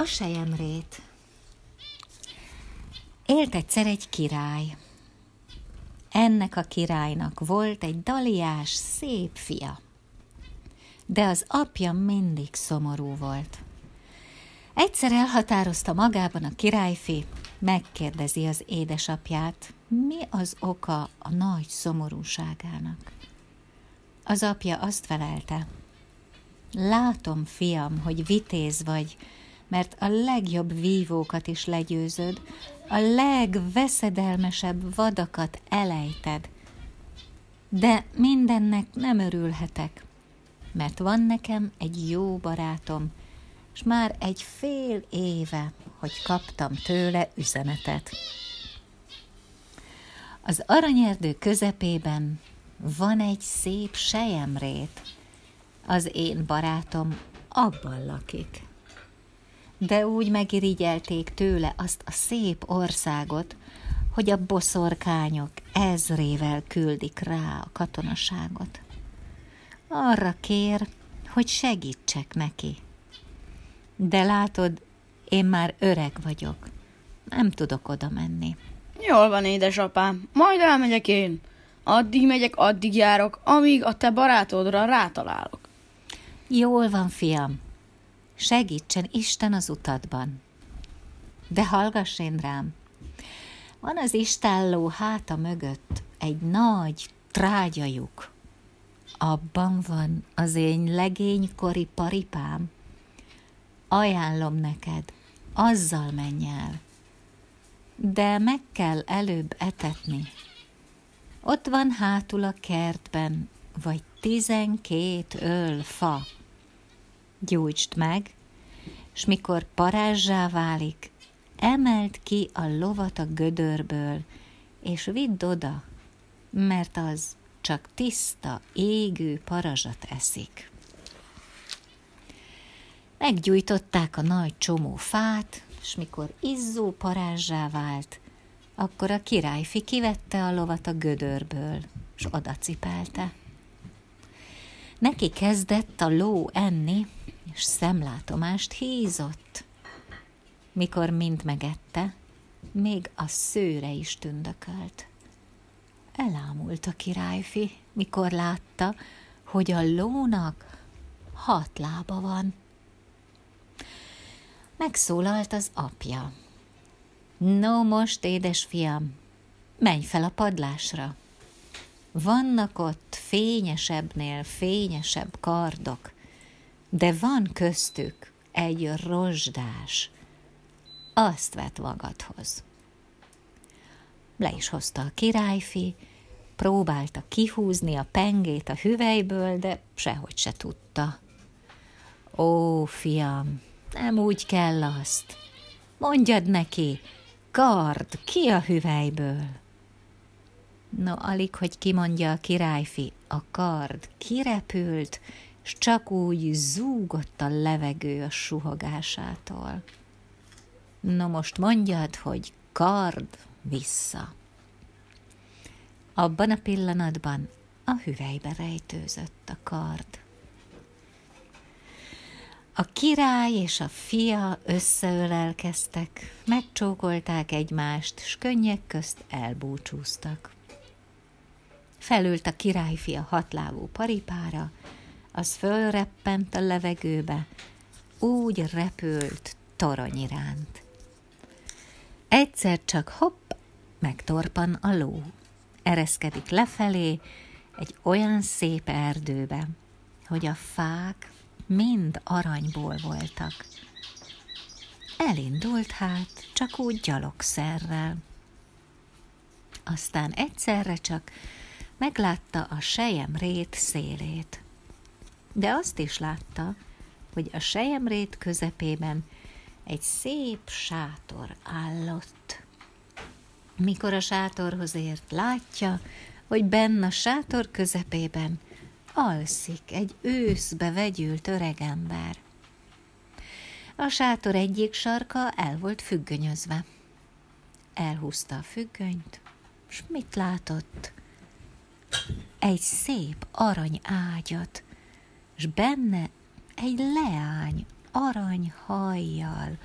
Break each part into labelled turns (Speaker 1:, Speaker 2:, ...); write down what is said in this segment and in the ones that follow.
Speaker 1: A sejemrét Élt egyszer egy király. Ennek a királynak volt egy daliás, szép fia. De az apja mindig szomorú volt. Egyszer elhatározta magában a királyfi, megkérdezi az édesapját, mi az oka a nagy szomorúságának. Az apja azt felelte, látom, fiam, hogy vitéz vagy, mert a legjobb vívókat is legyőzöd, a legveszedelmesebb vadakat elejted. De mindennek nem örülhetek, mert van nekem egy jó barátom, és már egy fél éve, hogy kaptam tőle üzenetet. Az aranyerdő közepében van egy szép sejemrét. Az én barátom abban lakik de úgy megirigyelték tőle azt a szép országot, hogy a boszorkányok ezrével küldik rá a katonaságot. Arra kér, hogy segítsek neki. De látod, én már öreg vagyok. Nem tudok oda menni.
Speaker 2: Jól van, édesapám, majd elmegyek én. Addig megyek, addig járok, amíg a te barátodra rátalálok.
Speaker 1: Jól van, fiam, segítsen Isten az utadban. De hallgass én rám, van az istálló háta mögött egy nagy trágyajuk. Abban van az én legénykori paripám. Ajánlom neked, azzal menj el. De meg kell előbb etetni. Ott van hátul a kertben, vagy tizenkét öl fa gyújtsd meg, és mikor parázsá válik, emeld ki a lovat a gödörből, és vidd oda, mert az csak tiszta, égő parazsat eszik. Meggyújtották a nagy csomó fát, és mikor izzó parázsá vált, akkor a királyfi kivette a lovat a gödörből, és odacipelte. Neki kezdett a ló enni, és szemlátomást hízott. Mikor mind megette, még a szőre is tündökölt. Elámult a királyfi, mikor látta, hogy a lónak hat lába van. Megszólalt az apja. No most, édesfiam, menj fel a padlásra. Vannak ott fényesebbnél fényesebb kardok, de van köztük egy rozsdás, azt vett magadhoz. Le is hozta a királyfi, próbálta kihúzni a pengét a hüvelyből, de sehogy se tudta. Ó, fiam, nem úgy kell azt. Mondjad neki, kard, ki a hüvelyből? No, alig, hogy kimondja a királyfi, a kard kirepült, s csak úgy zúgott a levegő a suhogásától. No most mondjad, hogy kard vissza. Abban a pillanatban a hüvelybe rejtőzött a kard. A király és a fia összeölelkeztek, megcsókolták egymást, s könnyek közt elbúcsúztak. Felült a királyfia hatlábú paripára, az fölreppent a levegőbe, úgy repült torony iránt. Egyszer csak hopp, megtorpan a ló. Ereszkedik lefelé egy olyan szép erdőbe, hogy a fák mind aranyból voltak. Elindult hát, csak úgy gyalogszerrel. Aztán egyszerre csak meglátta a sejem rét szélét de azt is látta, hogy a sejemrét közepében egy szép sátor állott. Mikor a sátorhoz ért, látja, hogy benn a sátor közepében alszik egy őszbe vegyült öregember. A sátor egyik sarka el volt függönyözve. Elhúzta a függönyt, és mit látott? Egy szép arany ágyat, s benne egy leány arany hajjal,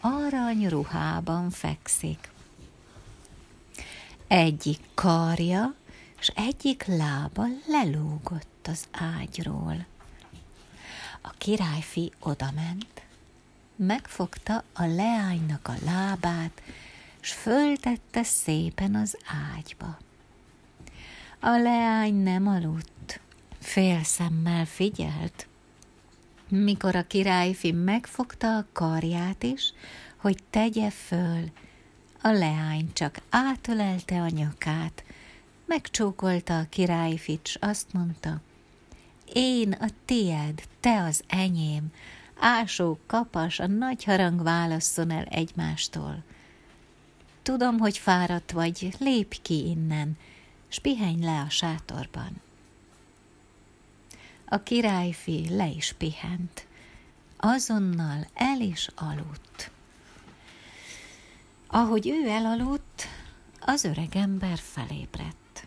Speaker 1: arany ruhában fekszik. Egyik karja és egyik lába lelógott az ágyról. A királyfi odament, megfogta a leánynak a lábát, s föltette szépen az ágyba. A leány nem aludt, félszemmel figyelt, mikor a királyfi megfogta a karját is, hogy tegye föl, a leány csak átölelte a nyakát, megcsókolta a királyfit, s azt mondta, én a tied, te az enyém, ásó kapas, a nagy harang válasszon el egymástól. Tudom, hogy fáradt vagy, lépj ki innen, s pihenj le a sátorban. A királyfi le is pihent, azonnal el is aludt. Ahogy ő elaludt, az öreg ember felébredt.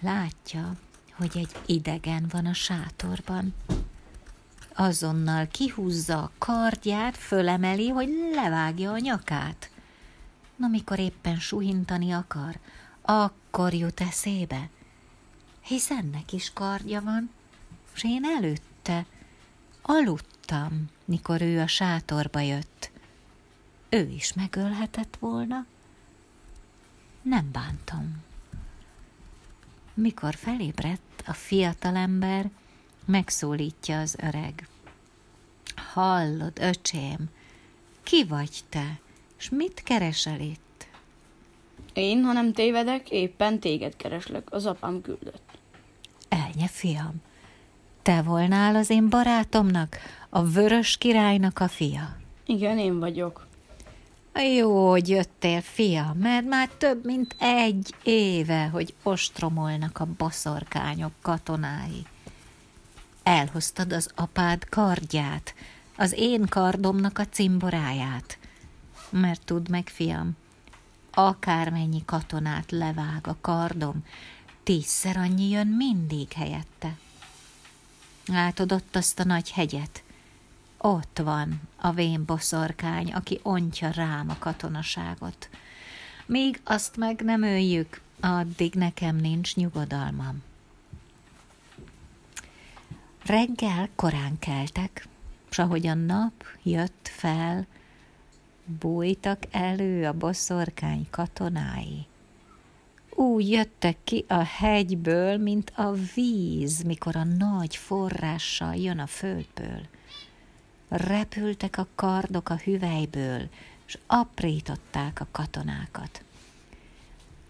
Speaker 1: Látja, hogy egy idegen van a sátorban. Azonnal kihúzza a kardját, fölemeli, hogy levágja a nyakát. Na, mikor éppen suhintani akar, akkor jut eszébe, hisz ennek is kardja van, és én előtte aludtam, mikor ő a sátorba jött. Ő is megölhetett volna. Nem bántam. Mikor felébredt, a fiatalember megszólítja az öreg. Hallod, öcsém, ki vagy te, és mit keresel itt?
Speaker 2: Én, ha nem tévedek, éppen téged kereslek, az apám küldött.
Speaker 1: Elnye, fiam, te volnál az én barátomnak, a vörös királynak a fia.
Speaker 2: Igen, én vagyok.
Speaker 1: Jó, hogy jöttél, fia, mert már több mint egy éve, hogy ostromolnak a baszorkányok katonái. Elhoztad az apád kardját, az én kardomnak a cimboráját. Mert tudd meg, fiam, akármennyi katonát levág a kardom, tízszer annyi jön mindig helyette. Látod ott azt a nagy hegyet? Ott van a vén boszorkány, aki ontja rám a katonaságot. Míg azt meg nem öljük, addig nekem nincs nyugodalmam. Reggel korán keltek, s ahogy a nap jött fel, bújtak elő a boszorkány katonái úgy jöttek ki a hegyből, mint a víz, mikor a nagy forrással jön a földből. Repültek a kardok a hüvelyből, és aprították a katonákat.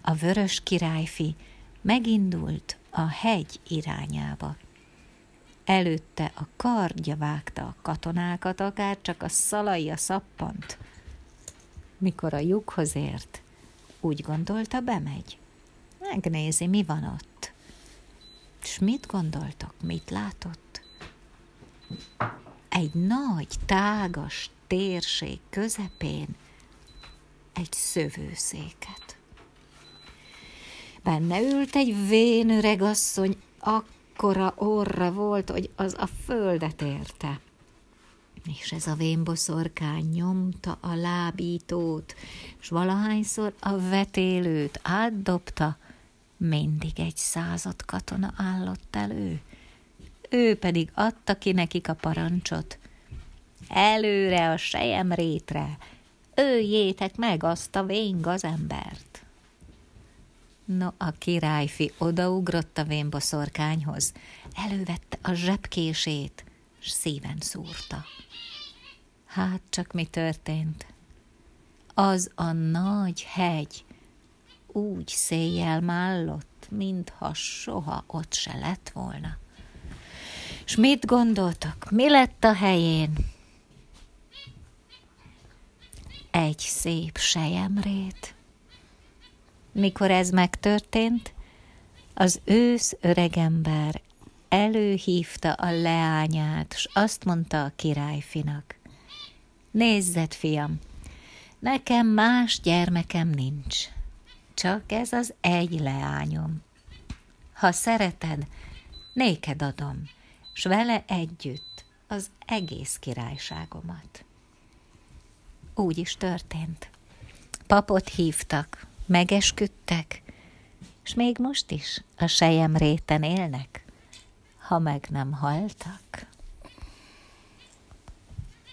Speaker 1: A vörös királyfi megindult a hegy irányába. Előtte a kardja vágta a katonákat, akár csak a szalai a szappant. Mikor a lyukhoz ért, úgy gondolta, bemegy. Megnézi, mi van ott. És mit gondoltok, mit látott? Egy nagy, tágas térség közepén egy szövőszéket. Benne ült egy vén öregasszony, akkora orra volt, hogy az a földet érte. És ez a vénboszorkány nyomta a lábítót, és valahányszor a vetélőt átdobta, mindig egy század katona állott elő. Ő pedig adta ki nekik a parancsot. Előre a rétre, öljétek meg azt a vén gazembert. No, a királyfi odaugrott a vénboszorkányhoz, elővette a zsebkését, s szíven szúrta. Hát csak mi történt? Az a nagy hegy, úgy széjjel mállott, mintha soha ott se lett volna. És mit gondoltak, mi lett a helyén? Egy szép sejemrét. Mikor ez megtörtént, az ősz öregember előhívta a leányát, és azt mondta a királyfinak, Nézzed, fiam, nekem más gyermekem nincs csak ez az egy leányom. Ha szereted, néked adom, s vele együtt az egész királyságomat. Úgy is történt. Papot hívtak, megesküdtek, és még most is a sejem réten élnek, ha meg nem haltak.